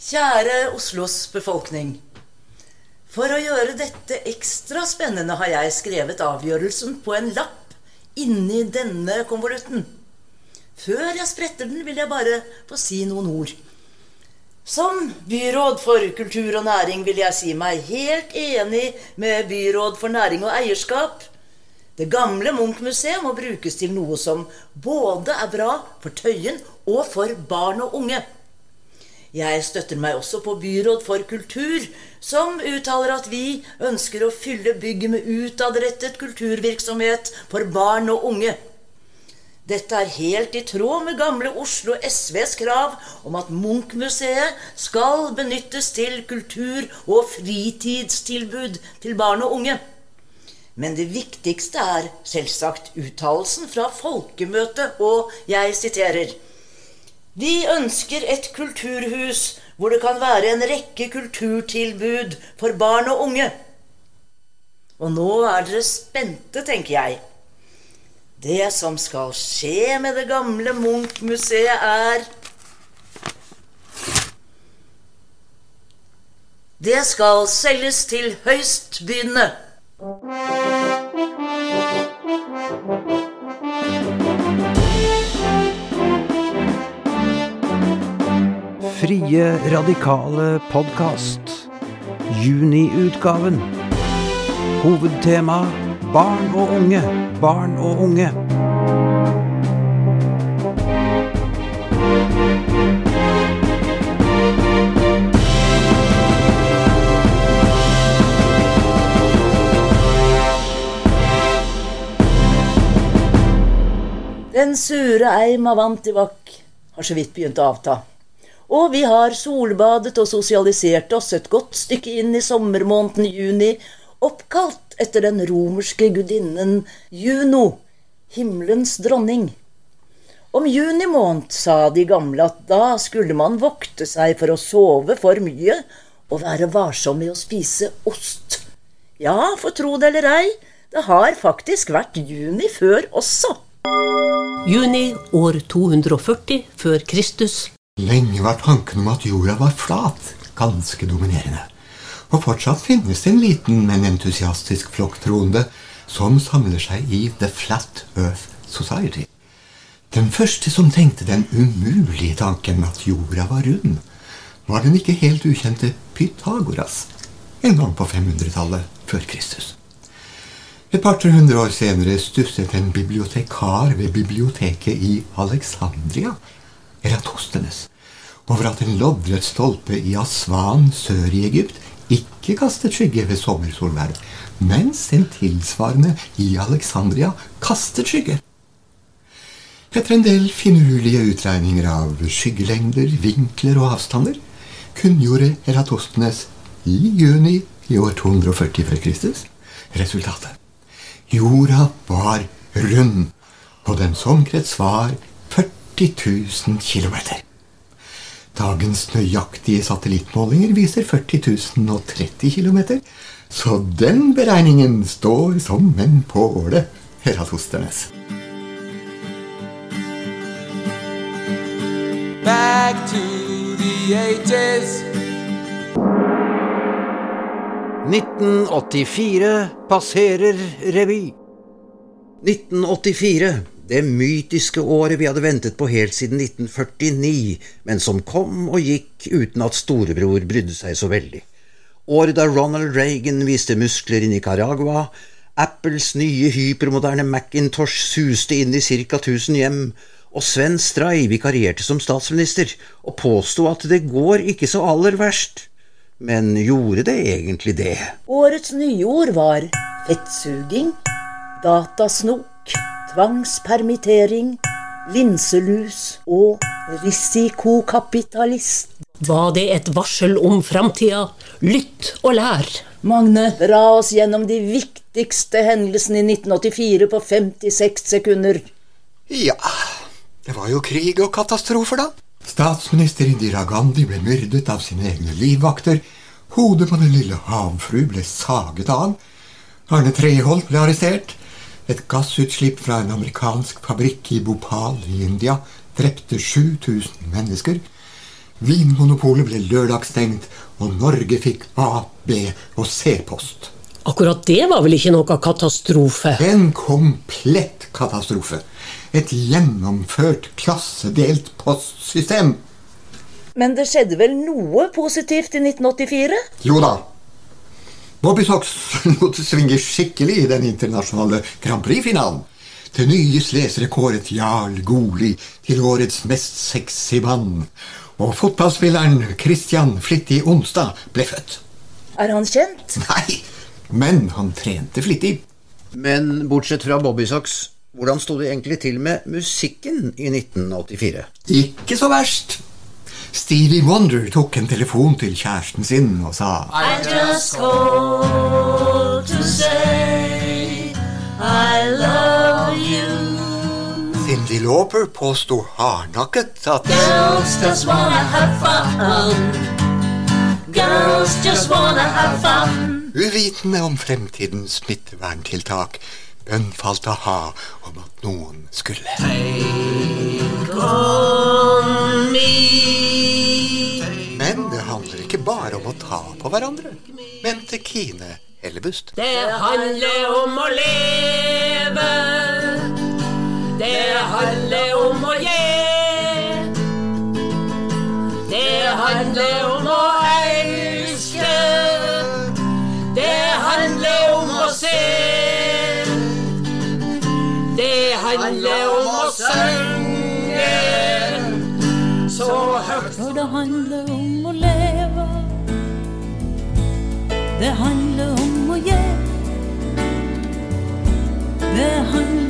Kjære Oslos befolkning. For å gjøre dette ekstra spennende har jeg skrevet avgjørelsen på en lapp inni denne konvolutten. Før jeg spretter den, vil jeg bare få si noen ord. Som byråd for kultur og næring vil jeg si meg helt enig med byråd for næring og eierskap. Det gamle Munch-museet må brukes til noe som både er bra for Tøyen og for barn og unge. Jeg støtter meg også på byråd for kultur, som uttaler at vi ønsker å fylle bygget med utadrettet kulturvirksomhet for barn og unge. Dette er helt i tråd med gamle Oslo SVs krav om at Munch-museet skal benyttes til kultur- og fritidstilbud til barn og unge. Men det viktigste er selvsagt uttalelsen fra folkemøtet, og jeg siterer Vi ønsker et kulturhus hvor det kan være en rekke kulturtilbud for barn og unge. Og nå er dere spente, tenker jeg. Det som skal skje med det gamle Munch-museet, er Det skal selges til høystbydende. Frie radikale podkast. Juniutgaven. Hovedtema barn og unge, barn og unge. Den sure eim av antibac har så vidt begynt å avta. Og vi har solbadet og sosialisert oss et godt stykke inn i sommermåneden juni, oppkalt etter den romerske gudinnen Juno, himmelens dronning. Om juni måned sa de gamle at da skulle man vokte seg for å sove for mye og være varsom med å spise ost. Ja, for tro det eller ei, det har faktisk vært juni før også. Juni år 240 før Kristus. Lenge var tanken om at jorda var flat, ganske dominerende. Og fortsatt finnes det en liten, men entusiastisk flokk troende som samler seg i The Flat Earth Society. Den første som tenkte den umulige tanken at jorda var rund, var den ikke helt ukjente Pythagoras, en gang på 500-tallet før Kristus. Et par-tre hundre år senere stusset en bibliotekar ved biblioteket i Alexandria, Eratosthenes, over at en loddrett stolpe i Aswan sør i Egypt ikke kastet skygge ved sommersolverv, mens en tilsvarende i Alexandria kastet skygge. Etter en del finurlige utregninger av skyggelengder, vinkler og avstander kunngjorde Eratosthenes i juni i år 240 før Kristus resultatet. Jorda var rund, og dens omkrets var 40 000 kilometer. Dagens nøyaktige satellittmålinger viser 40 030 km, så den beregningen står som en påle, Eratosthenes. Back to the ages. 1984 passerer revy. 1984, det mytiske året vi hadde ventet på helt siden 1949, men som kom og gikk uten at storebror brydde seg så veldig. Året da Ronald Reagan viste muskler i Nicaragua, Apples nye hypermoderne Macintosh suste inn i ca. 1000 hjem, og Sven Stray vikarierte som statsminister og påsto at det går ikke så aller verst. Men gjorde det egentlig det? Årets nyord var fettsuging, datasnok, tvangspermittering, linselus og risikokapitalist. Var det et varsel om framtida? Lytt og lær. Magne, dra oss gjennom de viktigste hendelsene i 1984 på 56 sekunder. Ja, det var jo krig og katastrofer, da. Statsminister Indira Gandhi ble myrdet av sine egne livvakter. Hodet på den lille havfru ble saget av. Arne Treholt ble arrestert. Et gassutslipp fra en amerikansk fabrikk i Bhopal i India drepte 7000 mennesker. Vinmonopolet ble lørdagsstengt, og Norge fikk A, B og C-post. Akkurat det var vel ikke noe katastrofe? En komplett katastrofe. Et gjennomført klassedelt postsystem. Men det skjedde vel noe positivt i 1984? Jo da. Bobby Sox måtte svinge skikkelig i den internasjonale Grand Prix-finalen. Til nye lesere kåret Jarl Goli til årets mest sexy mann. Og fotballspilleren Christian Flittig Onsdag ble født. Er han kjent? Nei, men han trente flittig. Men bortsett fra Bobbysocks, hvordan sto det egentlig til med musikken i 1984? Ikke så verst. Stevie Wonder tok en telefon til kjæresten sin og sa I just called to say I love you. Cindy Lauper påsto hardnakket at Girls just wanna have fun. Girls just wanna have fun. uvitende om fremtidens smitteverntiltak, bønnfalt ha om at noen skulle. Take On me. Men ikke bare om å ta på hverandre, mente Kine Hellebust. Det handler om å leve. Det handler om å gi. Det handler om å elske. Det handler om å se. Det handler om å synge. Så høyt For det handler om å leve. Det handler om å gi. Det handler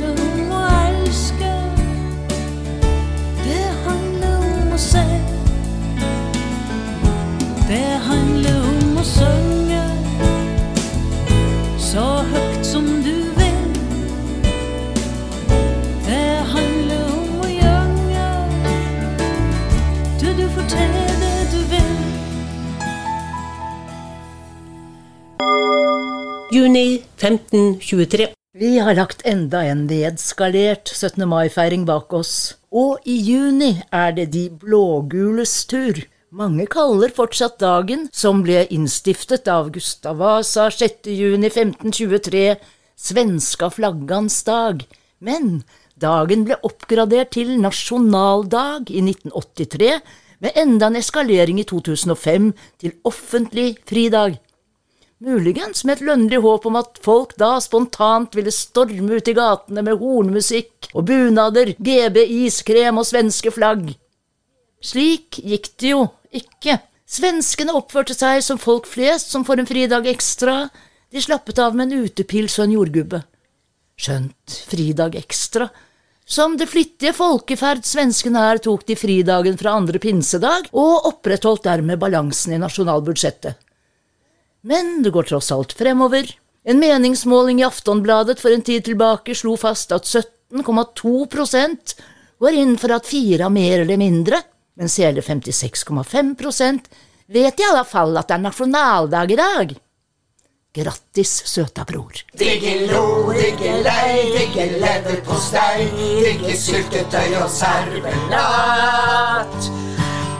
Juni 1523. Vi har lagt enda en nedskalert 17. mai-feiring bak oss. Og i juni er det de blågules tur. Mange kaller fortsatt dagen, som ble innstiftet av Gustav Vasa 6. juni 1523, svenska flaggans dag. Men dagen ble oppgradert til nasjonaldag i 1983, med enda en eskalering i 2005 til offentlig fridag. Muligens med et lønnlig håp om at folk da spontant ville storme ut i gatene med hornmusikk og bunader, GB iskrem og svenske flagg. Slik gikk det jo ikke. Svenskene oppførte seg som folk flest som får en fridag ekstra. De slappet av med en utepils og en jordgubbe. Skjønt fridag ekstra. Som det flittige folkeferd svenskene er, tok de fridagen fra andre pinsedag og opprettholdt dermed balansen i nasjonalbudsjettet. Men det går tross alt fremover. En meningsmåling i Aftonbladet for en tid tilbake slo fast at 17,2 går inn for at fire har mer eller mindre, mens hele 56,5% vet i alle fall at det er nasjonaldag i dag. Grattis, søta bror. Digge lo, digge lei, digge leverpostei, digge syltetøy og servelat.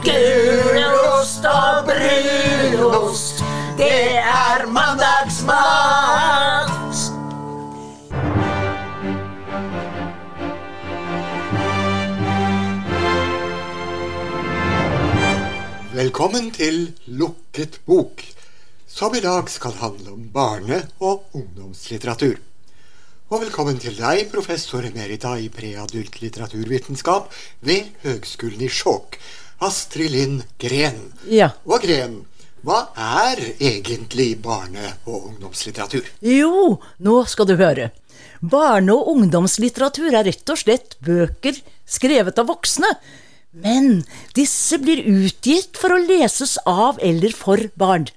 Gulost og brunost, det er mandagsmat. Velkommen til Lukket bok, som i dag skal handle om barne- og ungdomslitteratur. Og velkommen til deg, professor emerita i preadult litteraturvitenskap ved Høgskolen i Skjåk, Astrid Lind Gren. Ja. Og Gren, hva er egentlig barne- og ungdomslitteratur? Jo, nå skal du høre. Barne- og ungdomslitteratur er rett og slett bøker skrevet av voksne. Men disse blir utgitt for å leses av eller for barn.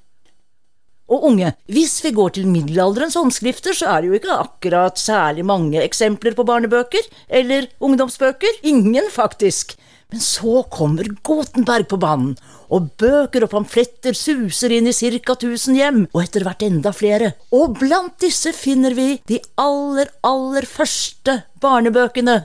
Og unge, hvis vi går til middelalderens håndskrifter, så er det jo ikke akkurat særlig mange eksempler på barnebøker eller ungdomsbøker. Ingen, faktisk. Men så kommer Gutenberg på banen, og bøker og pamfletter suser inn i ca. 1000 hjem, og etter hvert enda flere. Og blant disse finner vi de aller, aller første barnebøkene.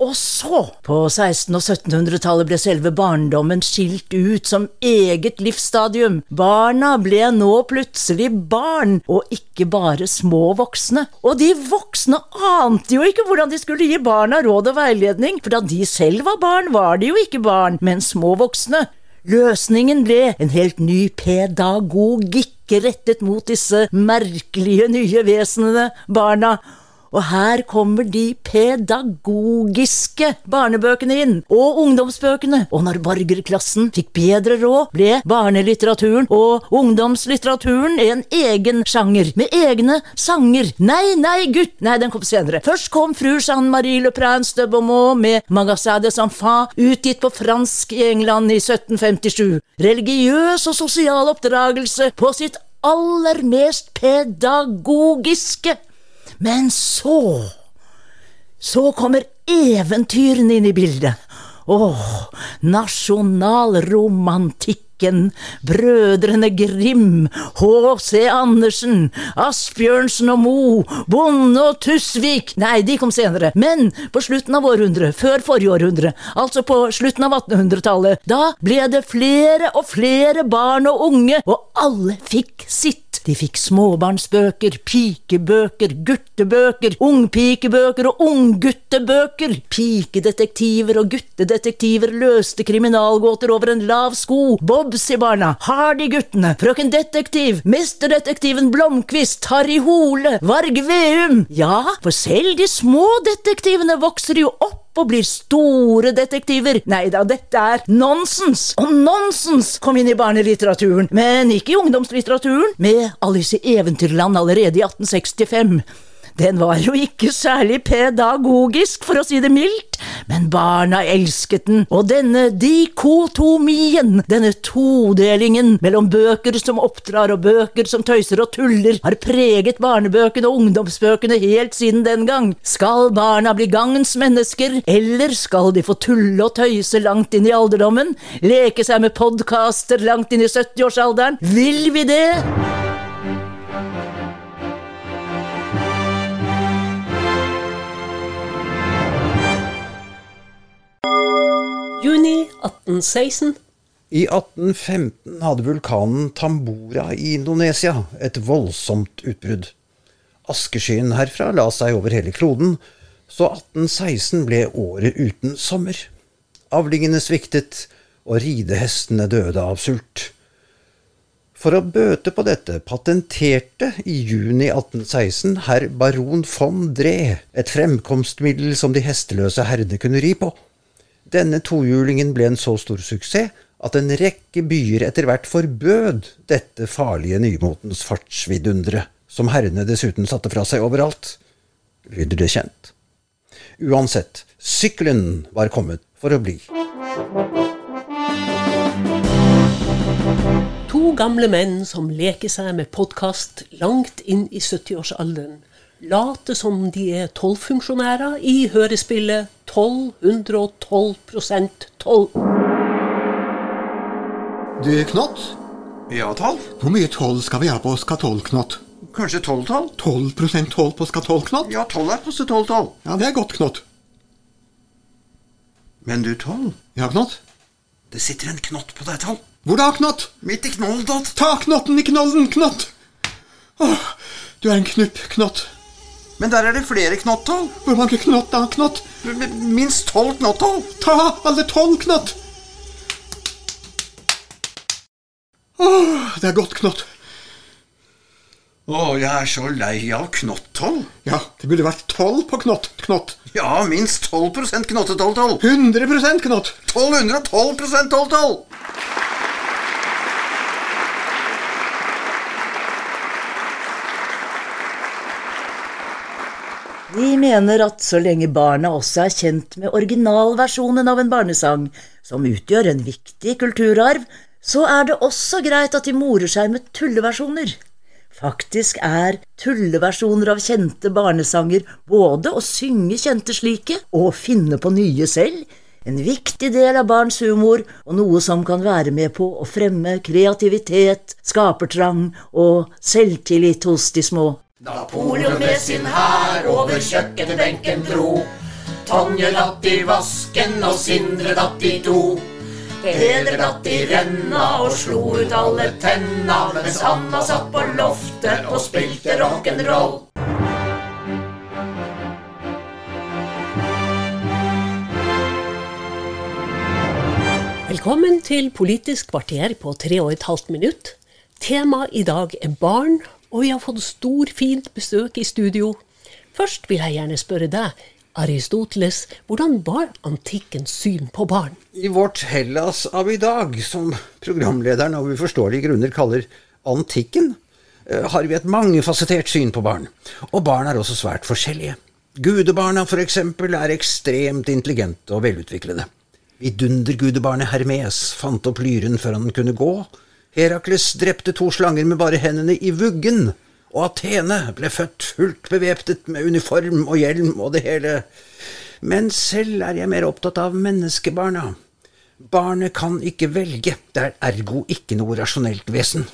Og så, på 1600- og 1700-tallet, ble selve barndommen skilt ut som eget livsstadium. Barna ble nå plutselig barn, og ikke bare små voksne. Og de voksne ante jo ikke hvordan de skulle gi barna råd og veiledning, for da de selv var barn, var de jo ikke barn, men små voksne. Løsningen ble en helt ny pedagogikk rettet mot disse merkelige nye vesenene, barna. Og her kommer de pedagogiske barnebøkene inn, og ungdomsbøkene. Og når borgerklassen fikk bedre råd, ble barnelitteraturen og ungdomslitteraturen en egen sjanger, med egne sanger. Nei, nei, gutt! Nei, den kom senere. Først kom fru Jeanne-Marie Le Prince de Beaumont med Magasin Enfants, utgitt på fransk i England i 1757. Religiøs og sosial oppdragelse på sitt aller mest pedagogiske. Men så Så kommer eventyrene inn i bildet. Åh, nasjonalromantikken, Brødrene Grim, H.C. Andersen, Asbjørnsen og Mo, Bonde og Tusvik Nei, de kom senere, men på slutten av århundret, før forrige århundre, altså på slutten av 1800-tallet, da ble det flere og flere barn og unge, og alle fikk sitt. De fikk småbarnsbøker, pikebøker, guttebøker, ungpikebøker og ungguttebøker. Pikedetektiver og guttedetektiver løste kriminalgåter over en lav sko. Bobsy-barna, Hardy-guttene, Frøken Detektiv, Mesterdetektiven Blomkvist, Harry Hole, Varg Veum. Ja, for selv de små detektivene vokser jo opp og blir store detektiver. Nei da, dette er nonsens! Og nonsens kom inn i barnelitteraturen, men ikke i ungdomslitteraturen, med Alice i Eventyrland allerede i 1865. Den var jo ikke særlig pedagogisk, for å si det mildt, men barna elsket den, og denne dikotomien, denne todelingen mellom bøker som oppdrar og bøker som tøyser og tuller, har preget barnebøkene og ungdomsbøkene helt siden den gang. Skal barna bli gangens mennesker, eller skal de få tulle og tøyse langt inn i alderdommen, leke seg med podkaster langt inn i 70-årsalderen? Vil vi det? Juni 1816. I 1815 hadde vulkanen Tambora i Indonesia et voldsomt utbrudd. Askeskyen herfra la seg over hele kloden, så 1816 ble året uten sommer. Avlingene sviktet, og ridehestene døde av sult. For å bøte på dette patenterte i juni 1816 herr baron von Dree et fremkomstmiddel som de hesteløse herrene kunne ri på. Denne tohjulingen ble en så stor suksess at en rekke byer etter hvert forbød dette farlige nymotens fartsvidundere, som herrene dessuten satte fra seg overalt. Lyder det kjent? Uansett, sykkelen var kommet for å bli. To gamle menn som leker seg med podkast langt inn i 70-årsalderen. Late som de er tollfunksjonærer i hørespillet 1212% toll. Du, Knott, Ja, tall? hvor mye toll skal vi ha på skatolknott? Kanskje tolv-tall? 12% toll på skatolknott? Ja, tolv er passe tolv-tall. Ja, det er godt, Knott. Men du, tolv, Ja, Knott? det sitter en knott på deg, tolv. Hvor da, Knott? Midt i knollen, tolv. Ta knotten i knollen, Knott! Åh, du er en knupp, Knott. Men der er det flere knotthold. Hvor mange knott da, Knott? Minst tolv knotthold. Ta alle tolv knott! Åh, det er godt, Knott. Å, jeg er så lei av knott-tolv. Ja, det burde vært tolv på knott, Knott. Ja, minst 12% knottetolv, tolv. 100% Knott. 1212 tolv-tolv. De mener at så lenge barna også er kjent med originalversjonen av en barnesang, som utgjør en viktig kulturarv, så er det også greit at de morer seg med tulleversjoner. Faktisk er tulleversjoner av kjente barnesanger både å synge kjente slike og finne på nye selv, en viktig del av barns humor og noe som kan være med på å fremme kreativitet, skapertrang og selvtillit hos de små. Napoleon med sin hær over kjøkkenbenken dro. Tonje datt i vasken, og Sindre datt i do. Peder datt i renna og slo ut alle tenna, mens Anna satt på loftet og spilte rock'n'roll. Velkommen til Politisk kvarter på tre og et halvt minutt. Temaet i dag er barn, og vi har fått storfint besøk i studio. Først vil jeg gjerne spørre deg, Aristoteles, hvordan var antikkens syn på barn? I vårt Hellas av i dag, som programlederen av uforståelige grunner kaller antikken, eh, har vi et mangefasettert syn på barn. Og barn er også svært forskjellige. Gudebarna for eksempel er ekstremt intelligente og velutviklede. Vidundergudebarnet Hermes fant opp lyren før han kunne gå. Herakles drepte to slanger med bare hendene i vuggen. Og Athene ble født fullt bevæpnet med uniform og hjelm og det hele. Men selv er jeg mer opptatt av menneskebarna. Barnet kan ikke velge, det er ergo ikke noe rasjonelt vesen.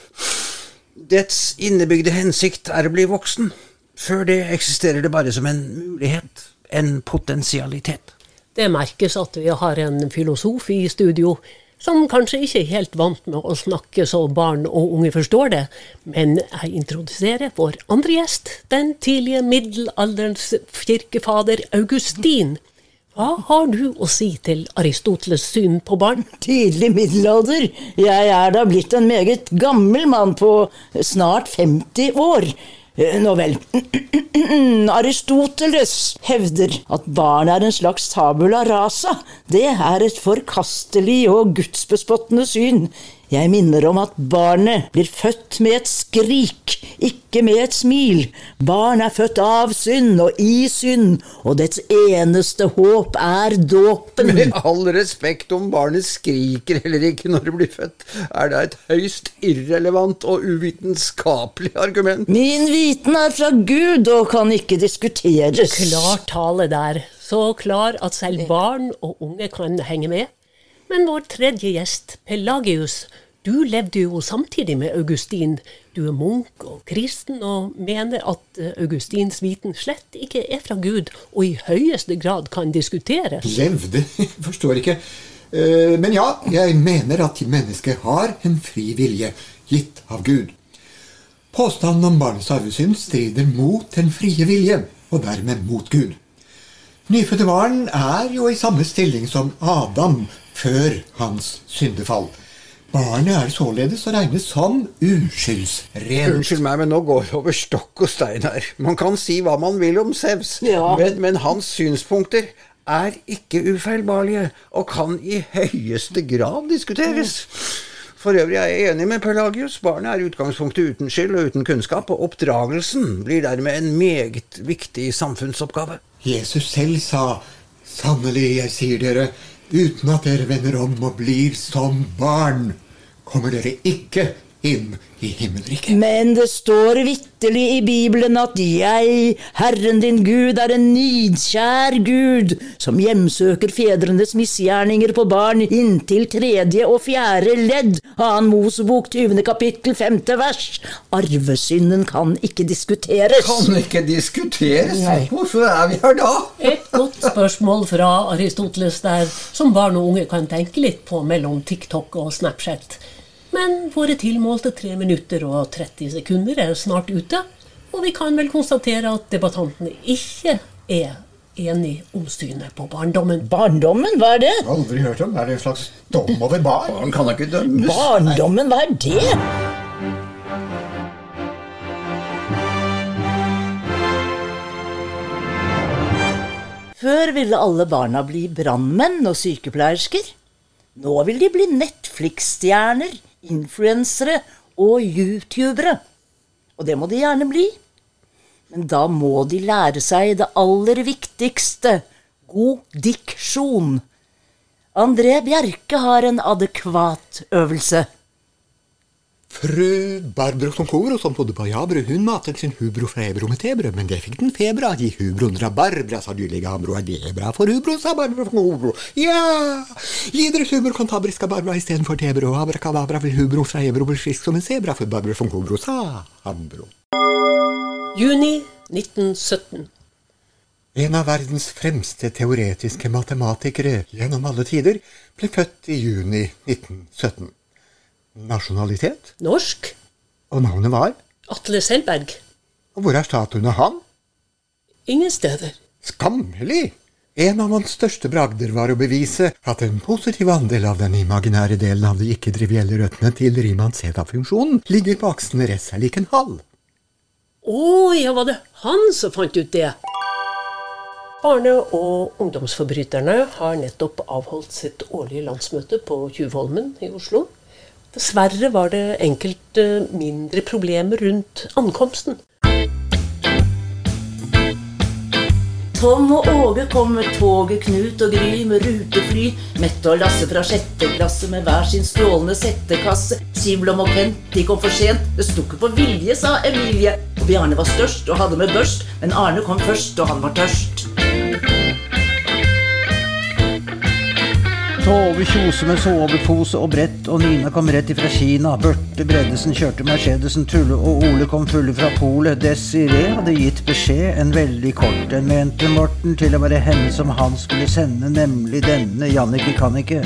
Dets innebygde hensikt er å bli voksen. Før det eksisterer det bare som en mulighet, en potensialitet. Det merkes at vi har en filosof i studio som kanskje ikke er helt vant med å snakke så barn og unge forstår det, men jeg introduserer vår andre gjest, den tidlige middelalderens kirkefader Augustin. Hva har du å si til Aristoteles' syn på barn? Tidlig middelalder. Jeg er da blitt en meget gammel mann på snart 50 år. Eh, Nå vel. Aristoteles hevder at barn er en slags tabula rasa. Det er et forkastelig og gudsbespottende syn. Jeg minner om at barnet blir født med et skrik, ikke med et smil. Barn er født av synd og i synd, og dets eneste håp er dåpen. Med all respekt om barnet skriker eller ikke når det blir født, er det et høyst irrelevant og uvitenskapelig argument. Min viten er fra Gud og kan ikke diskuteres. Klar tale der. Så klar at selv barn og unge kan henge med. Men vår tredje gjest, Pelagius, du levde jo samtidig med Augustin. Du er munk og kristen og mener at eh, Augustins viten slett ikke er fra Gud, og i høyeste grad kan diskuteres. Levde? Forstår ikke. Eh, Men ja, jeg mener at mennesket har en fri vilje, gitt av Gud. Påstanden om barnets arvesynd strider mot den frie vilje, og dermed mot Gud. Nyfødte barn er jo i samme stilling som Adam før hans syndefall. Barnet er således å regne som uskyldsrent. Unnskyld meg, men nå går det over stokk og stein her. Man kan si hva man vil om Sevs, Ja. men, men hans synspunkter er ikke ufeilbarlige og kan i høyeste grad diskuteres. For øvrig er jeg enig med Pelagius. Barnet er i utgangspunktet uten skyld og uten kunnskap, og oppdragelsen blir dermed en meget viktig samfunnsoppgave. Jesus selv sa, sannelig, jeg sier dere, uten at dere vender om og blir som barn, kommer dere ikke inn i himmelriket. Men det står vitterlig i Bibelen at jeg, Herren din Gud, er en nidkjær Gud, som hjemsøker fedrenes misgjerninger på barn inntil tredje og fjerde ledd. Annen Mosebok 20. kapittel 5. vers. Arvesynden kan ikke diskuteres. Kan ikke diskuteres. Nei. Hvorfor er vi her da? Et godt spørsmål fra Aristoteles der, som barn og unge kan tenke litt på mellom TikTok og Snapchat. Men våre tilmålte 3 minutter og 30 sekunder er snart ute, og vi kan vel konstatere at debattantene ikke er enige om synet på barndommen. Barndommen, hva er det? Aldri hørt om. Er det en slags dom over barn? Barn kan da ikke dømmes. Barndommen, hva er det? Før ville alle barna bli brannmenn og sykepleiersker. Nå vil de bli Netflix-stjerner, influensere og youtubere. Og det må de gjerne bli. Men da må de lære seg det aller viktigste god diksjon. André Bjerke har en adekvat øvelse. Fru Barbro som Tonkoro, som bodde på Jabru, hun matet sin hubro fra Ebro med tebrød, men det fikk den febra. Gi hubroen rabarbra, sa dyrlige Ambro. Er det bra for hubro, sa Barbro Tonkoro. Ja! Gi deres hubro kantabriska barbra istedenfor tebrød. Abrakadabra vil hubro fra Ebro bli frisk som en sebra for Barbro Tonkoro, sa Ambro. Juni 1917. En av verdens fremste teoretiske matematikere gjennom alle tider ble født i juni 1917. Nasjonalitet? Norsk? Og navnet var? Atle Selberg? Og hvor er statuen av han? Ingen steder. Skammelig! En av hans største bragder var å bevise at en positiv andel av den imaginære delen av de ikke-trivielle røttene til Riemann-Zeta-funksjonen ligger på aksen res er lik en halv. Å ja, var det han som fant ut det? Barne- og ungdomsforbryterne har nettopp avholdt sitt årlige landsmøte på Tjuvholmen i Oslo. Dessverre var det enkelte mindre problemer rundt ankomsten. Tom og Åge kom med toget, Knut og Gry med rutefly. Mette og Lasse fra sjette klasse med hver sin strålende settekasse. Sivlom og Kent, de kom for sent. Det sto ikke på vilje, sa Emilie. Og Bjarne var størst og hadde med børst, men Arne kom først, og han var tørst. Tove Kjose med sovepose og brett, og Nina kom rett ifra Kina. Børte Bredesen kjørte Mercedesen, Tulle og Ole kom fulle fra polet. Desiree hadde gitt beskjed, en veldig kort en, mente Morten til å være henne som han skulle sende, nemlig denne Jannicke kan ikke.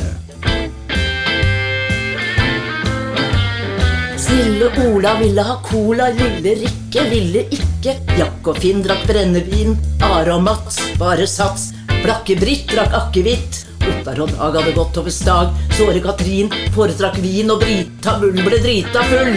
Snille Ola ville ha cola, lille Rikke ville ikke. Jack og Finn drakk brennevin, Are og Mats bare sats. Blakke Britt drakk akevitt. Ottar og Dag hadde gått over stag. Såre Katrin foretrakk vin, og Brita Bull ble drita full.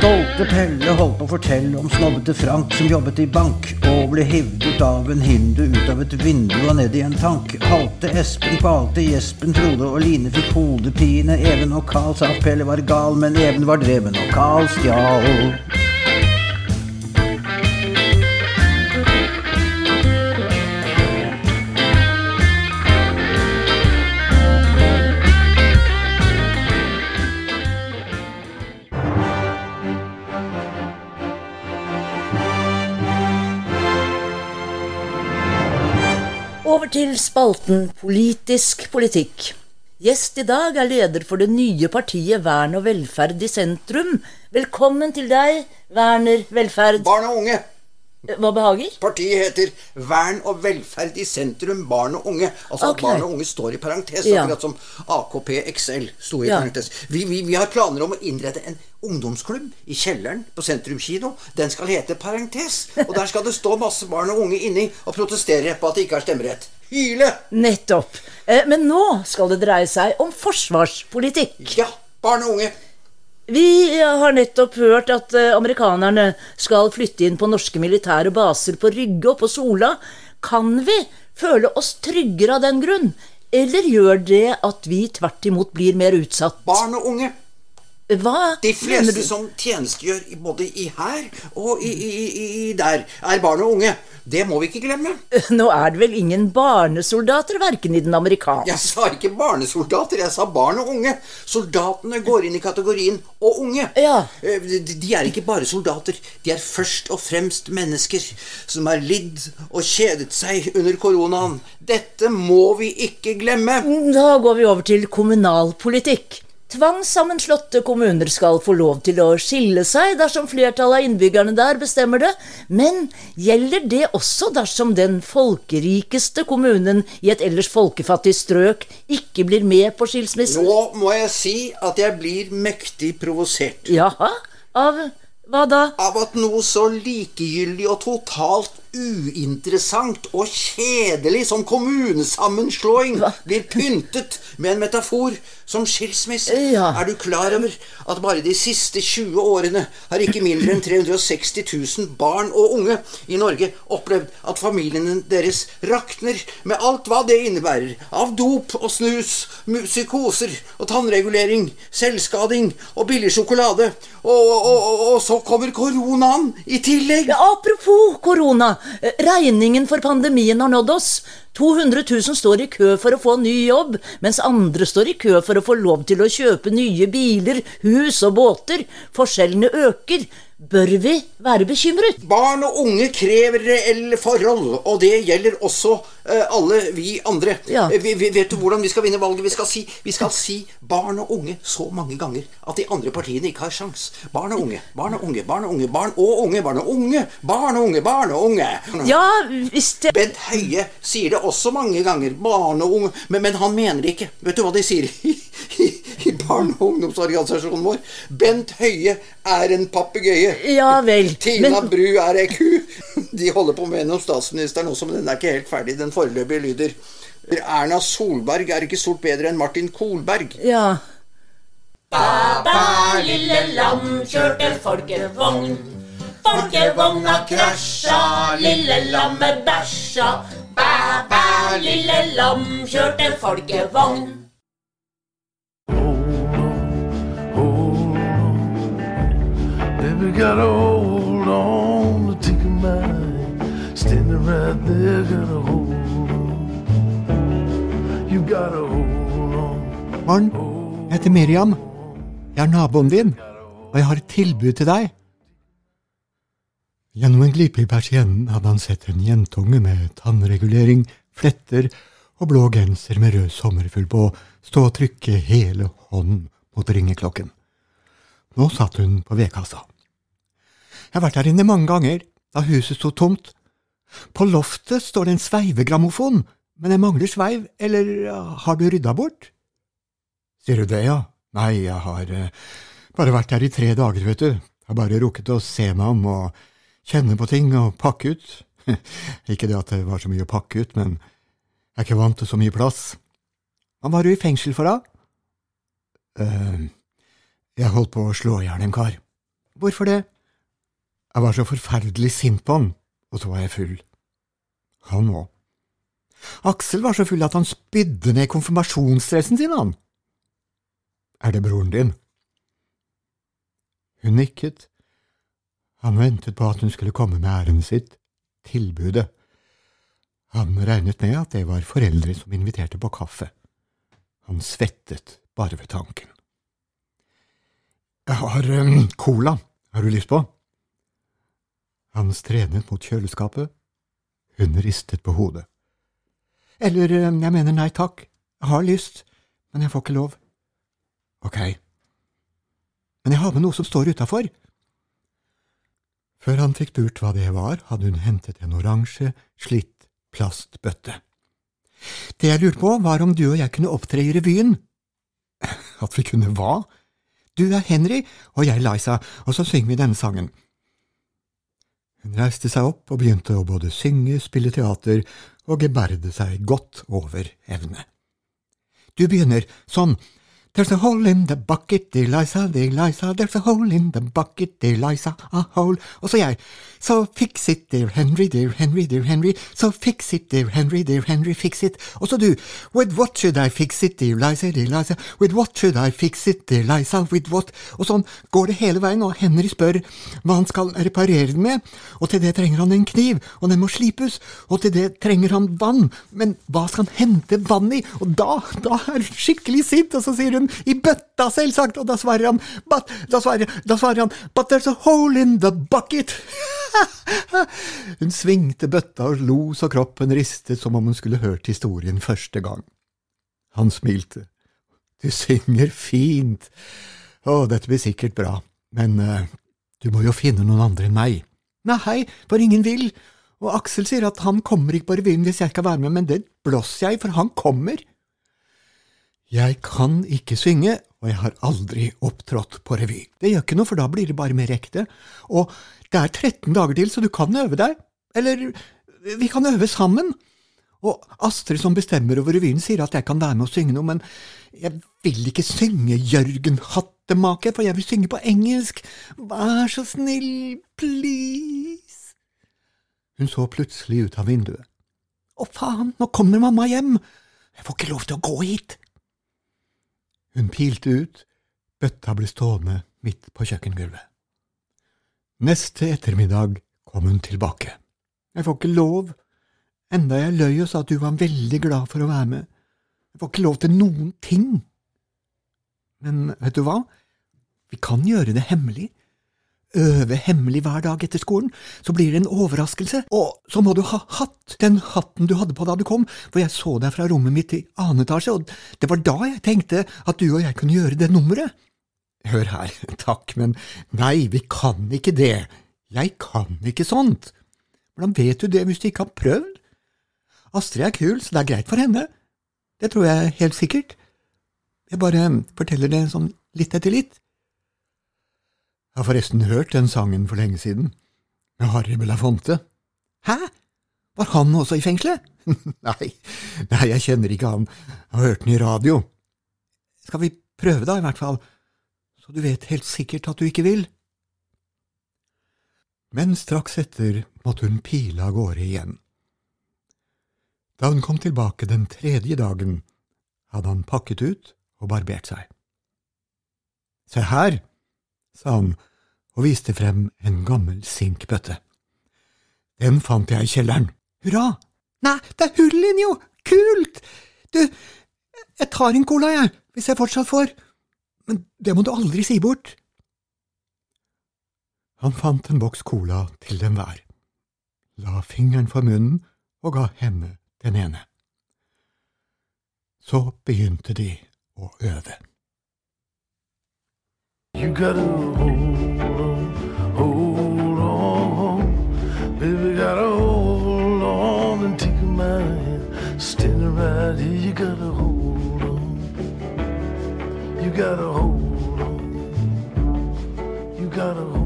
Stolte Pelle holdt på å fortelle om snobbete Frank som jobbet i bank, og ble hivd av en hindu ut av et vindu og ned i en tank. Halte Espen kvalte, Jespen Frode og Line fikk hodepine. Even og Carl sa at Pelle var gal, men Even var dreven og Carl stjal. Til spalten Politisk politikk. Gjest i dag er leder for det nye partiet Vern og velferd i sentrum. Velkommen til deg, Werner Velferd. Barn og unge. Hva behager? Partiet heter Vern og velferd i sentrum, barn og unge. Altså okay. at barn og unge står i parentes, Ja. akkurat som AKP XL sto i Ja. parentes. Vi, vi, vi har planer om å innrette en ungdomsklubb i kjelleren på Sentrum kino. Den skal hete Parentes. Og der skal det stå masse barn og unge inni og protestere på at de ikke har stemmerett. Hyle! Nettopp. Eh, Men nå skal det dreie seg om forsvarspolitikk. Ja, barn og unge. Vi har nettopp hørt at eh, amerikanerne skal flytte inn på norske militære baser på Rygge og på Sola. Kan vi føle oss tryggere av den grunn? Eller gjør det at vi tvert imot blir mer utsatt? Barn og unge. Hva De fleste du? som tjenestegjør både i her og i, i, i, der, er barn og unge. Det må vi ikke glemme. Nå er det vel ingen barnesoldater verken i den amerikanske Jeg sa ikke barnesoldater, jeg sa barn og unge. Soldatene går inn i kategorien og unge. Ja. Eh, De de er ikke bare soldater. De er først og fremst mennesker som har lidd og kjedet seg under koronaen. Dette må vi ikke glemme. Da går vi over til kommunalpolitikk. Tvangssammenslåtte kommuner skal få lov til å skille seg dersom flertallet av innbyggerne der bestemmer det, men gjelder det også dersom den folkerikeste kommunen i et ellers folkefattig strøk ikke blir med på skilsmissen? Nå må jeg si at jeg blir mektig provosert. Jaha? Av hva da? Av at noe så likegyldig og totalt uinteressant og kjedelig som kommunesammenslåing blir pyntet med en metafor som skilsmisse. Ja. Er du klar over at bare de siste 20 årene har ikke mindre enn 360 000 barn og unge i Norge opplevd at familiene deres rakner med alt hva det innebærer av dop og snus, psykoser og tannregulering, selvskading og billig sjokolade. Og, og, og, og så kommer koronaen i tillegg. Ja, apropos korona. Eh, Regningen for pandemien har nådd oss. 200 000 står i kø for å få ny jobb, mens andre står i kø for å få lov til å kjøpe nye biler, hus og båter. Forskjellene øker. Bør vi være bekymret? Barn og unge krever reelle forhold, og det gjelder også uh, alle vi andre. Ja. Eh, vi, vi, vet du hvordan vi skal vinne valget? Vi skal, si, vi skal si barn og unge så mange ganger at de andre partiene ikke har sjans. Barn og unge, barn og unge, barn og unge, barn og unge, barn og unge, barn og unge, barn og unge. Ja, hvis det Bent Høie sier det også mange ganger. Barn og unge. Men, men han mener det ikke. Vet du hva de sier barne- og ungdomsorganisasjonen vår? Bent Høie er en papegøye. Ja vel. Tina Men Bru er ei ku. De holder på med en om statsministeren også, men den er ikke helt ferdig. Den foreløpige lyder Erna Solberg er ikke stort bedre enn Martin Kolberg. Ja. Bæ, lille lam kjørte folkevogn. Folkevogna krasja, lille lammet bæsja. Bæ, bæ, lille lam kjørte folkevogn. Baby, gotta hold on to take a mind. Standing right there, gotta hold on. You gotta hold on. Barn, jeg heter Miriam. Jeg er naboen din, og jeg har et tilbud til deg. Gjennom en glipe i persiennen hadde han sett en jentunge med tannregulering, fletter og blå genser med rød sommerfugl på stå og trykke hele hånden mot ringeklokken. Nå satt hun på vedkassa. Jeg har vært der inne mange ganger, da huset sto tomt. På loftet står det en sveivegrammofon, men jeg mangler sveiv, eller har du rydda bort? Sier du det, ja? Nei, jeg har eh, bare vært her i tre dager, vet du. Jeg har bare rukket å se meg om og kjenne på ting og pakke ut. ikke det at det var så mye å pakke ut, men jeg er ikke vant til så mye plass. Hva var du i fengsel for, da? eh jeg holdt på å slå i hjel en kar. Hvorfor det? Jeg var så forferdelig sint på han, og så var jeg full. Han òg. Aksel var så full at han spydde ned konfirmasjonsdressen sin, han. Er det broren din? Hun nikket. Han ventet på at hun skulle komme med ærendet sitt, tilbudet. Han regnet med at det var foreldre som inviterte på kaffe. Han svettet bare ved tanken. Jeg har um, cola, har du lyst på? Han strenet mot kjøleskapet. Hun ristet på hodet. Eller, um, jeg mener nei takk, jeg har lyst, men jeg får ikke lov. Ok, men jeg har med noe som står utafor. Før han fikk lurt hva det var, hadde hun hentet en oransje, slitt plastbøtte. Det jeg lurte på, var om du og jeg kunne opptre i revyen. At vi kunne hva? Du er Henry, og jeg Liza, og så synger vi denne sangen. Hun reiste seg opp og begynte å både synge, spille teater og geberde seg godt over evne. Du begynner sånn, There's a hole in the bucket, dear Liza, dear Liza, there's a hole in the bucket, dear Liza, a hole. Og så jeg, so fix it, dear Henry, dear Henry, dear Henry, so fix it, dear Henry, dear Henry, fix it. Og så du, with what should I fix it, dear Liza, dear Liza, with what should I fix it, dear Liza, with what? Og sånn går det hele veien, og Henry spør hva han skal reparere den med, og til det trenger han en kniv, og den må slipes, og til det trenger han vann, men hva skal han hente vann i? Og da, da er han skikkelig sint, og så sier hun i bøtta, selvsagt, og da svarer han, but, da svarer, da svarer han, but there's a hole in the bucket. hun svingte bøtta og lo så kroppen ristet som om hun skulle hørt historien første gang. Han smilte. Du synger fint. Å, dette blir sikkert bra, men uh, du må jo finne noen andre enn meg. Nei, for ingen vil. Og Aksel sier at han kommer ikke på revyen hvis jeg skal være med, men det blåser jeg, for han kommer. Jeg kan ikke synge, og jeg har aldri opptrådt på revy. Det gjør ikke noe, for da blir det bare mer ekte. Og det er 13 dager til, så du kan øve deg. Eller vi kan øve sammen. Og Astrid som bestemmer over revyen, sier at jeg kan være med og synge noe, men jeg vil ikke synge Jørgen Hattemaker, for jeg vil synge på engelsk. Vær så snill, please. Hun så plutselig ut av vinduet. Å faen, nå kommer mamma hjem. Jeg får ikke lov til å gå hit. Hun pilte ut, bøtta ble stående midt på kjøkkengulvet. Neste ettermiddag kom hun tilbake. Jeg får ikke lov, Enda jeg løy og sa at du var veldig glad for å være med. Jeg får ikke lov til noen ting. Men vet du hva? Vi kan gjøre det hemmelig. Øve hemmelig hver dag etter skolen, så blir det en overraskelse. Og så må du ha hatt, den hatten du hadde på da du kom, for jeg så deg fra rommet mitt i annen etasje, og det var da jeg tenkte at du og jeg kunne gjøre det nummeret. Hør her, takk, men nei, vi kan ikke det. Jeg kan ikke sånt. Hvordan vet du det hvis du ikke har prøvd? Astrid er kul, så det er greit for henne. Det tror jeg helt sikkert. Jeg bare forteller det sånn litt etter litt. Jeg har forresten hørt den sangen for lenge siden, med Harry Belafonte. Hæ? Var han også i fengselet? nei, nei, jeg kjenner ikke han, jeg har hørt den i radio. Skal vi prøve da, i hvert fall, så du vet helt sikkert at du ikke vil? Men straks etter måtte hun pile av gårde igjen. Da hun kom tilbake den tredje dagen, hadde han pakket ut og barbert seg. Se her, sa han og viste frem en gammel sinkbøtte. Den fant jeg i kjelleren. Hurra! Nei, det er hull inni jo! Kult! Du, jeg tar en cola, jeg, hvis jeg fortsatt får. Men det må du aldri si bort. Han fant en boks cola til dem hver, la fingeren for munnen og ga henne den ene. Så begynte de å øve. You gotta hold on, hold on. Baby, gotta hold on and take my hand. Standing right here, you gotta hold on. You gotta hold on. You gotta hold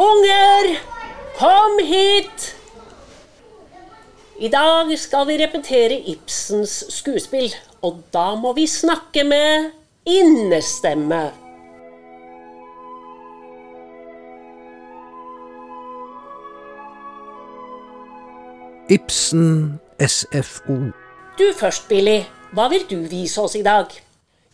Unger, kom hit! I dag skal vi repetere Ibsens skuespill, og da må vi snakke med innestemme. Ibsen SFO. Du først, Billy. Hva vil du vise oss i dag?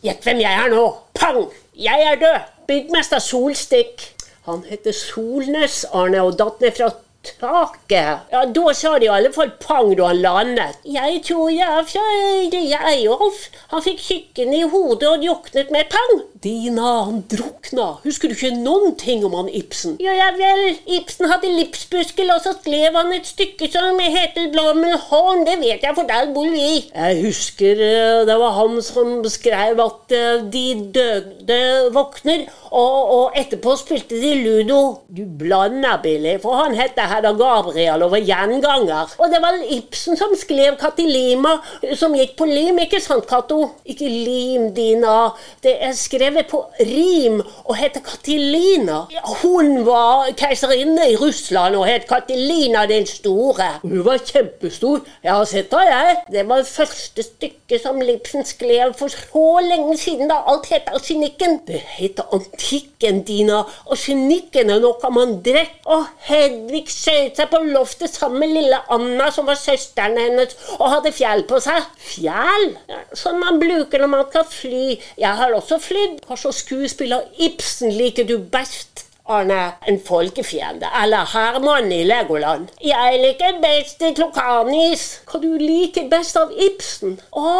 Gjett hvem jeg er nå. Pang! Jeg er død. Byggmester Solstikk. Han heter Solnes, Arne, og datt ned fra taket. Ja, Da sa de i alle fall pang da han landet. Jeg tror jeg fløyde, jeg òg. Han fikk kikken i hodet og juknet med pang. Dina, han drukna. Husker du ikke noen ting om han Ibsen? Ja, ja vel. Ibsen hadde livsbuskel, og så skrev han et stykke som heter Blommenholm. Det vet jeg, for der bor vi. Jeg husker eh, det var han som skrev at eh, de døde våkner, og, og etterpå spilte de ludo. Du blander, Billy, for han het Hedda Gabriel og var gjenganger. Og det var Ibsen som skrev Katilima, som gikk på lim, ikke sant, Cato? Ikke lim, Dina. Det er skrevet på rim og heter Katilina. Hun var keiserinne i Russland og het Katilina den store. Hun var kjempestor. Jeg har sett henne, jeg. Det var det første stykket som Lipsen skrev for så lenge siden, da alt het Arsenikken. Det heter Antikken, Dina. Arsenikken er noe man drikker. Og Hedvig skjøt seg på loftet sammen med lille Anna, som var søsteren hennes, og hadde fjell på seg. Fjell? Ja, Sånn man bruker når man skal fly. Jeg har også flydd. Hva slags skuespiller Ibsen liker du best? Arne, en folkefiende, eller Herman i Legoland. Jeg liker best Klokanis. Hva du liker best av Ibsen? Å,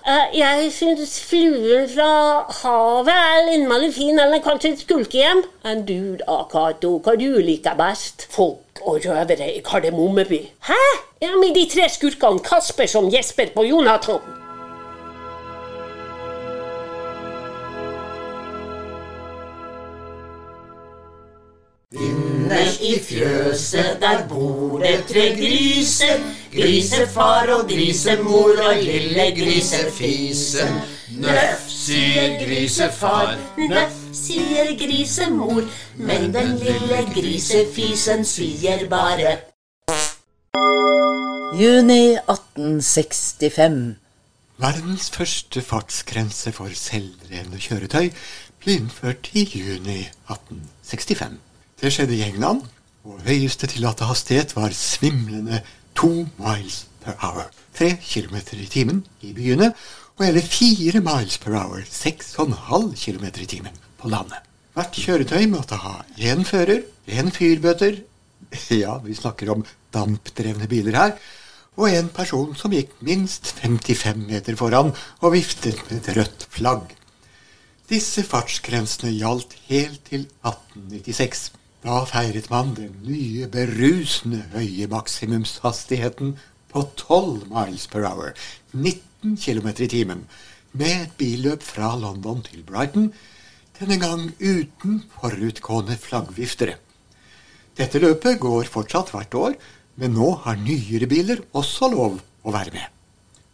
eh, jeg syns fluen fra havet er innmari fin, eller kanskje et skulkehjem. Enn du da, Cato, hva du liker best? Folk og røvere i Kardemommeby. Hæ? Ja, med de tre skurkene Kasper som Jesper på Jonathan. I fjøset der bor det tre griser. Grisefar og grisemor og lille grisefisen. Nøff, sier grisefar. Nøff, sier grisemor. Men den lille grisefisen sier bare Juni 1865. Verdens første fartsgrense for selvdrevne kjøretøy ble innført i juni 1865. Det skjedde i England, og høyeste tillatte hastighet var svimlende to miles per hour. Tre kilometer i timen i byene og hele fire miles per hour, 6,5 km i timen, på landet. Hvert kjøretøy måtte ha én fører, én fyrbøter Ja, vi snakker om dampdrevne biler her. Og en person som gikk minst 55 meter foran og viftet med et rødt flagg. Disse fartsgrensene gjaldt helt til 1896. Da feiret man den nye, berusende høye maksimumshastigheten på 12 miles per hour, 19 km i timen, med et billøp fra London til Brighton, denne gang uten forutgående flaggviftere. Dette løpet går fortsatt hvert år, men nå har nyere biler også lov å være med.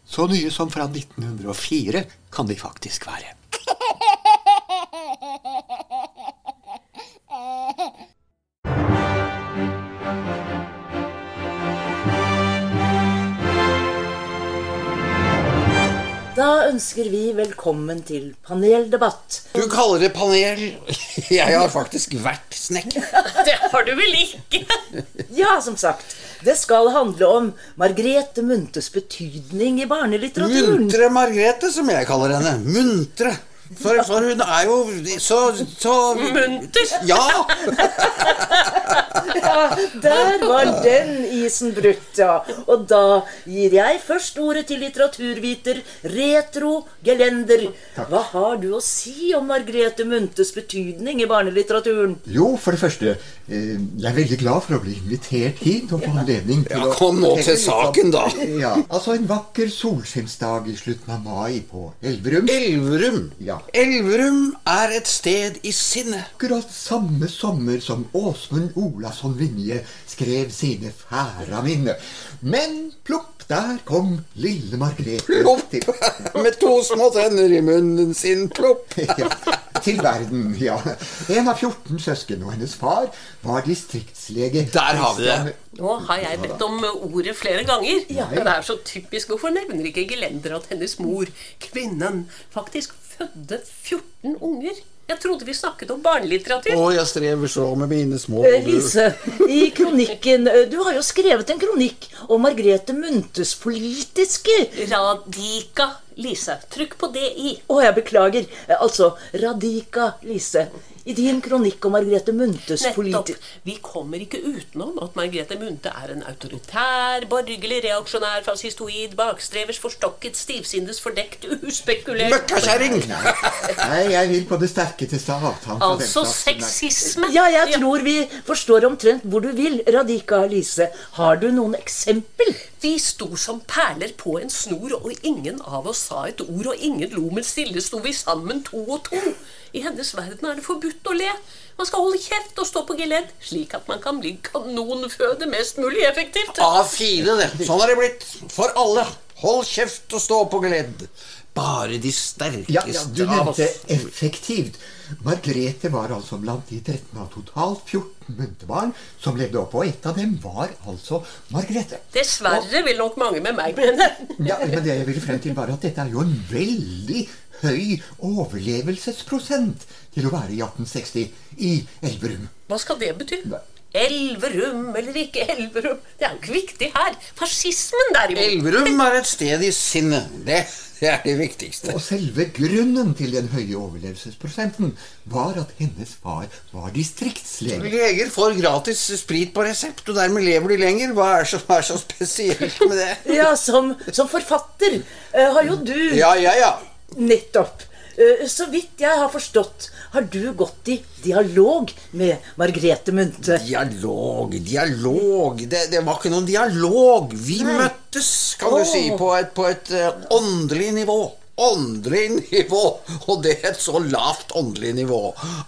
Så nye som fra 1904 kan de faktisk være. Da ønsker vi velkommen til paneldebatt. Du kaller det panel. Jeg har faktisk vært snekker. Det har du vel ikke? Ja, som sagt. Det skal handle om Margrethe Munthes betydning i barnelitteraturen. Muntre Margrethe, som jeg kaller henne. Muntre. For, for hun er jo så, så Munter. Ja! Ja, der var den isen brutt, ja. Og da gir jeg først ordet til litteraturviter Retro Gelender. Hva har du å si om Margrethe Munthes betydning i barnelitteraturen? Jo, for det første, eh, jeg er veldig glad for å bli invitert hit og få anledning til Ja, kom nå til saken, da. Ja, altså en vakker solskinnsdag i slutten av mai på Elverum. Elverum. Ja. Elverum er et sted i sinnet. Akkurat samme sommer som Åsmund Olavsson Vinje skrev sine færa minne. Men plopp, der kom lille Margrethe Plopp! til, Med to små tenner i munnen sin. Plopp! ja, til verden. ja. En av 14 søsken, og hennes far var distriktslege. Der har vi det. Nå har jeg bedt om ordet flere ganger. Ja, det er så typisk. Hvorfor nevner ikke Gelender at hennes mor, kvinnen, faktisk fødte 14 unger? Jeg trodde vi snakket om barnelitteratur. Å, jeg strever så med mine små Eh, Lise, i kronikken eh, Du har jo skrevet en kronikk om Margrethe Munthes politiske Radika Lise. Trykk på det i. Å, jeg beklager. Eh, Altså Radika Lise. I din kronikk om Margrethe Munthes Nettopp. Vi kommer ikke utenom at Margrethe Munthe er en autoritær, borgerlig, reaksjonær, fascistoid, bakstrevers, forstokket, stivsindes, fordekt, uspekulert Møkkakjerring! Nei, jeg vil på det sterkeste fra Altså sexisme. Ja, jeg tror vi forstår omtrent hvor du vil, Radika Lise. Har du noen eksempel? Vi sto som perler på en snor, og ingen av oss sa et ord, og ingen lo, men stille sto vi sammen to og to. I hennes verden er det forbudt å le. Man skal holde kjeft og stå på geledd, slik at man kan bli kanonføde mest mulig effektivt. A4, det. Sånn har det blitt. For alle. Hold kjeft og stå på geledd. Bare de sterkeste Ja, ja, du nevnte effektivt. Margrethe var altså blant de 13 av totalt 14 myntebarn som levde opp, og et av dem var altså Margrethe. Dessverre vil nok mange med meg mene. Ja, men det jeg ville frem til var at dette er jo en veldig høy overlevelsesprosent til å være i 1860 i Elverum. Hva skal det bety? Elverum eller ikke Elverum? Det er jo ikke viktig her. Fascismen, derimot. Elverum er et sted i sinnet. Det, det er det viktigste. Og selve grunnen til den høye overlevelsesprosenten var at hennes far var distriktslege. Leger får gratis sprit på resept, og dermed lever de lenger. Hva er som er så spesielt med det? Ja, som, som forfatter uh, har jo du Ja, ja, ja. Nettopp. Eh, Så vidt jeg har forstått, har du gått i dialog med Margrethe Munthe. Dialog, dialog det, det var ikke noen dialog. Vi møttes, kan du si, på et, på et eh, åndelig nivå. Åndelig nivå! Og det er et så lavt åndelig nivå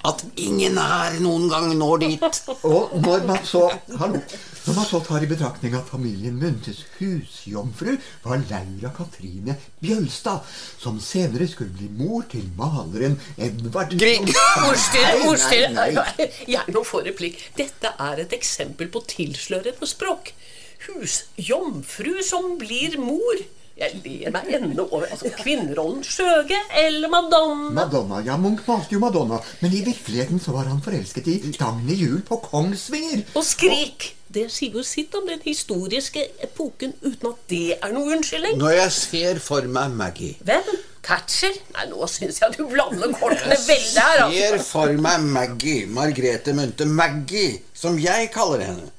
at ingen her noen gang når dit. Og når man så hallo, når man så tar i betraktning at familien Munthes husjomfru var Laura Katrine Bjølstad, som senere skulle bli mor til maleren Edvard Grieg. ordstyre. Jeg må få replikk. Dette er et eksempel på tilslørende språk. Husjomfru som blir mor. Jeg ler meg ennå over altså, kvinnerollen Skjøge eller Madonna. Madonna. Ja, Munch malte jo Madonna, men i virkeligheten så var han forelsket i Dagny Juel på Kongsvinger. Og Skrik. Det sier jo sitt om den historiske epoken uten at det er noe unnskyldning. Når jeg ser for meg Maggie Hvem? Thatcher? Nei, nå syns jeg du blander kortene veldig her. altså. Ser for meg Maggie, Margrethe Munthe Maggie, som jeg kaller henne,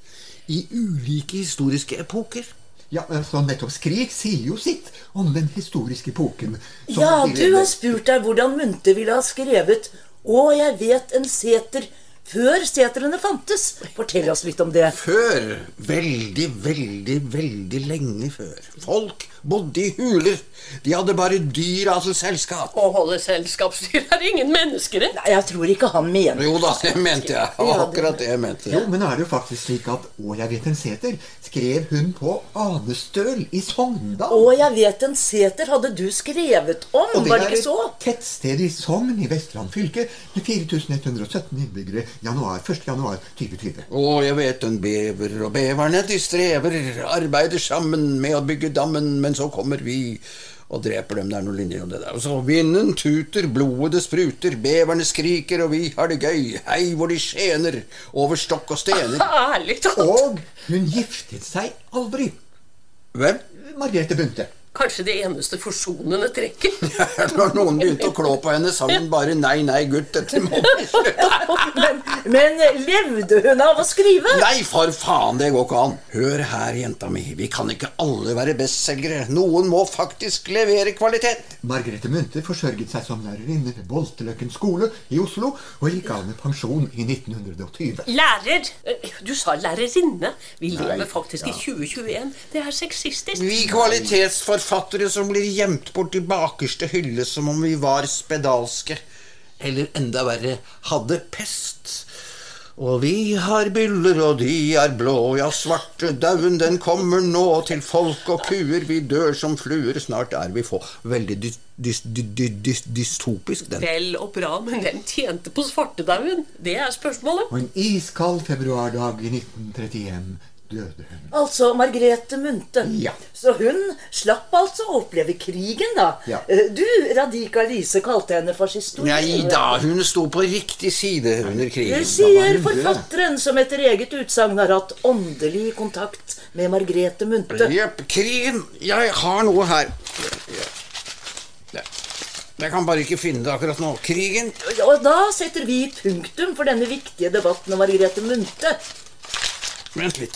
i ulike historiske epoker. Ja, så nettopp Skrik sier jo sitt om den historiske epoken. Ja, du har spurt deg hvordan Munthe ville ha skrevet Å, jeg vet en seter før setrene fantes. Fortell oss litt om det. Før, veldig, veldig, veldig lenge før. Folk bodde i huler. De hadde bare dyr av sitt selskap. Å holde selskapsdyr er ingen mennesker. Nei, jeg tror ikke han mener Jo da, det mente jeg. Det akkurat det jeg mente. Jo, men er det jo faktisk slik at Å, jeg vet en seter skrev hun på Anestøl i Sogndal. Å, jeg vet en seter hadde du skrevet om, Og det var det er ikke så? et tettsted i Sogn i Vestland fylke med 4117 innbyggere januar, 1. januar 2020. Å, jeg vet en bever, og beverne de strever, arbeider sammen med å bygge dammen, men så kommer vi og dreper dem. Det er noen linjer om det der. Og så vinden tuter, blodet det spruter, beverne skriker, og vi har det gøy. Hei hvor de skjener over stokk og stener. Talt. Og hun giftet seg aldri. Hvem? Margrethe Bunte. Kanskje det eneste forsonende trekket. Når noen begynte å klå på henne, sa hun bare nei, nei, gutt, dette må vi slutte. Men, men levde hun av å skrive? Nei, for faen, det går ikke an. Hør her, jenta mi, vi kan ikke alle være bestselgere. Noen må faktisk levere kvalitet. Margrethe Munthe forsørget seg som lærerinne ved Bolteløkken skole i Oslo og gikk av med pensjon i 1920. Lærer! Du sa lærerinne. Vi lever faktisk i 2021. Det er sexistisk. Vi kvalitetsforfattere som blir gjemt bort i bakerste hylle som om vi var spedalske. Eller enda verre, hadde pest. Og vi har byller, og de er blå, ja, svarte dauen, den kommer nå til folk og kuer, vi dør som fluer, snart er vi få. Veldig dy dy dy dys, dys, dystopisk, den. Vel og bra, men hvem tjente på svartedauden? Det er spørsmålet. Og en iskald februardag i 1931 døde hun. Altså Margrethe Munthe. Ja. Så hun slapp altså å oppleve krigen, da. Ja. Eh, Du, Radika Lise, kalte henne fascist. Nei da, hun sto på riktig side under Det krigen. sier Da død. forfatteren, som etter eget utsagn har hatt åndelig kontakt med Margrethe Munthe. Jepp, krigen. Jeg har noe her. Jeg kan bare ikke finne det akkurat nå. Krigen. Og da setter vi punktum for denne viktige debatten om Margrethe Munthe. Vent litt.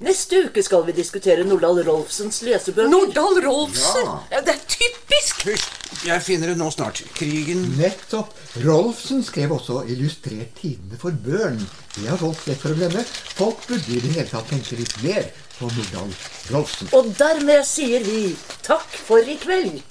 Neste uke skal vi diskutere Nordahl Rolfsens lesebøker. Nordahl Rolfsen! Ja, det er typisk! Hysj, jeg finner det nå snart. Krigen Nettopp. Rolfsen skrev også illustrert tidene for børn. Det har folk lett for å glemme. Folk burde i det hele tatt tenke litt mer på Nordahl Rolfsen. Og dermed sier vi takk for i kveld.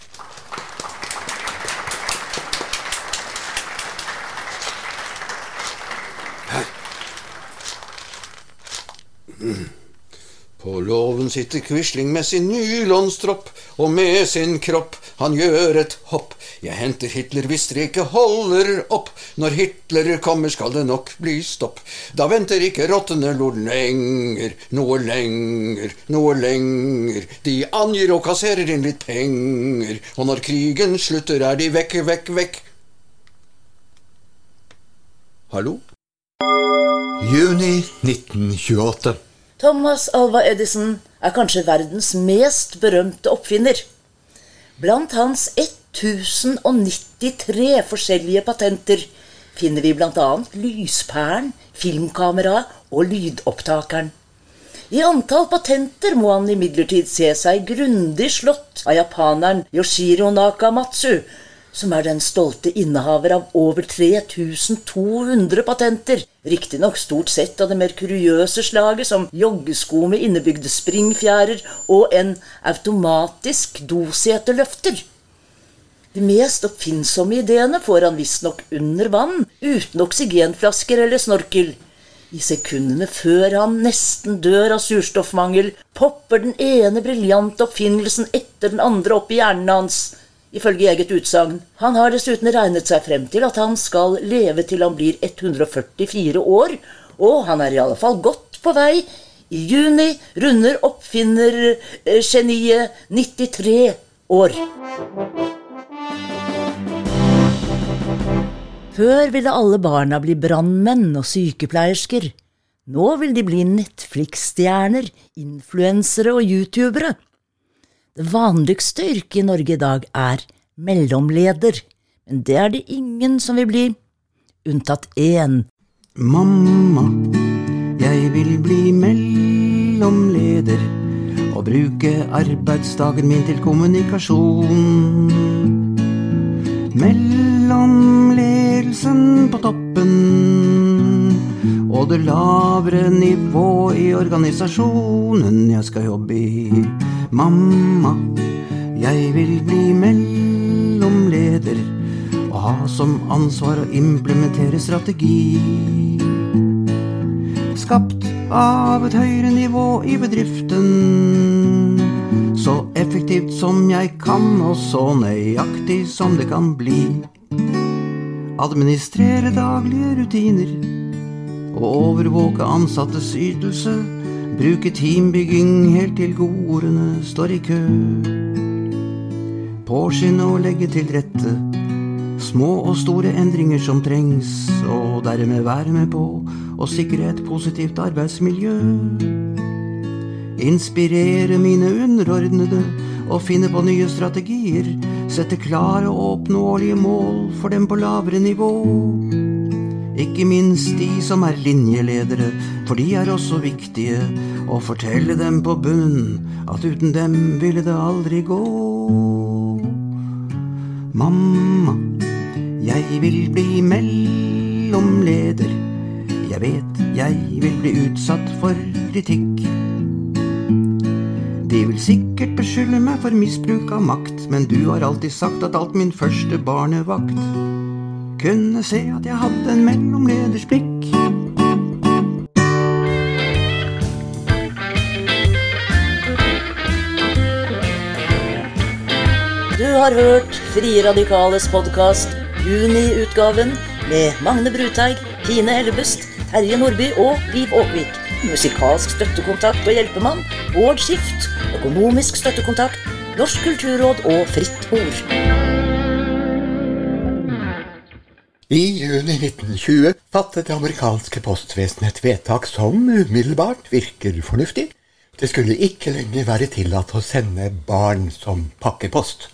På låven sitter Quisling med sin nylonstropp, og med sin kropp han gjør et hopp. Jeg henter Hitler hvis dere ikke holder opp. Når Hitler kommer skal det nok bli stopp. Da venter ikke rottene noe lenger, noe lenger, noe lenger. De angir og kasserer inn litt penger, og når krigen slutter er de vekk, vekk, vekk. Hallo? Juni 1928. Thomas Alva Edison er kanskje verdens mest berømte oppfinner. Blant hans 1093 forskjellige patenter finner vi bl.a. lyspæren, filmkameraet og lydopptakeren. I antall patenter må han imidlertid se seg grundig slått av japaneren Yoshiro Nakamatsu, som er den stolte innehaver av over 3200 patenter. Riktignok stort sett av det mer kuriøse slaget, som joggesko med innebygde springfjærer og en automatisk doseteløfter. De mest oppfinnsomme ideene får han visstnok under vann, uten oksygenflasker eller snorkel. I sekundene før han nesten dør av surstoffmangel, popper den ene briljante oppfinnelsen etter den andre opp i hjernen hans, ifølge eget utsagn. Han har dessuten regnet seg frem til at han skal leve til han blir 144 år, og han er i alle fall godt på vei. I juni runder oppfinnergeniet 93 år. Før ville alle barna bli brannmenn og sykepleiersker. Nå vil de bli Netflix-stjerner, influensere og youtubere. Det vanligste yrket i Norge i dag er mellomleder, men det er det ingen som vil bli, unntatt én. Mamma, jeg vil bli mellomleder og bruke arbeidsdagen min til kommunikasjon. Mellomledelsen på toppen og det lavere nivå i organisasjonen jeg skal jobbe i. Mamma, jeg vil bli mellomleder og ha som ansvar å implementere strategi. Skapt av et høyere nivå i bedriften. Så effektivt som jeg kan, og så nøyaktig som det kan bli. Administrere daglige rutiner og overvåke ansattes ytelse. Bruke teambygging helt til godordene står i kø. Påskynde og legge til rette små og store endringer som trengs, og dermed være med på å sikre et positivt arbeidsmiljø. Inspirere mine underordnede og finne på nye strategier. Sette klare og oppnåelige mål for dem på lavere nivå. Ikke minst de som er linjeledere, for de er også viktige. Og fortelle dem på bunnen at uten dem ville det aldri gå. Mamma, jeg vil bli mellomleder. Jeg vet jeg vil bli utsatt for kritikk. De vil sikkert beskylde meg for misbruk av makt, men du har alltid sagt at alt min første barnevakt kunne se at jeg hadde en mellomleders blikk. Du har hørt Frie Radikales podkast Juni-utgaven med Magne Bruteig, Kine Ellebust, Terje Nordby og Liv Åkvik. Musikalsk støttekontakt og hjelpemann Bård Skift. Økonomisk støttekontakt Norsk kulturråd og Fritt Ord. I juni 1920 fattet det amerikanske postvesenet et vedtak som umiddelbart virker fornuftig. Det skulle ikke lenger være tillatt å sende barn som pakkepost.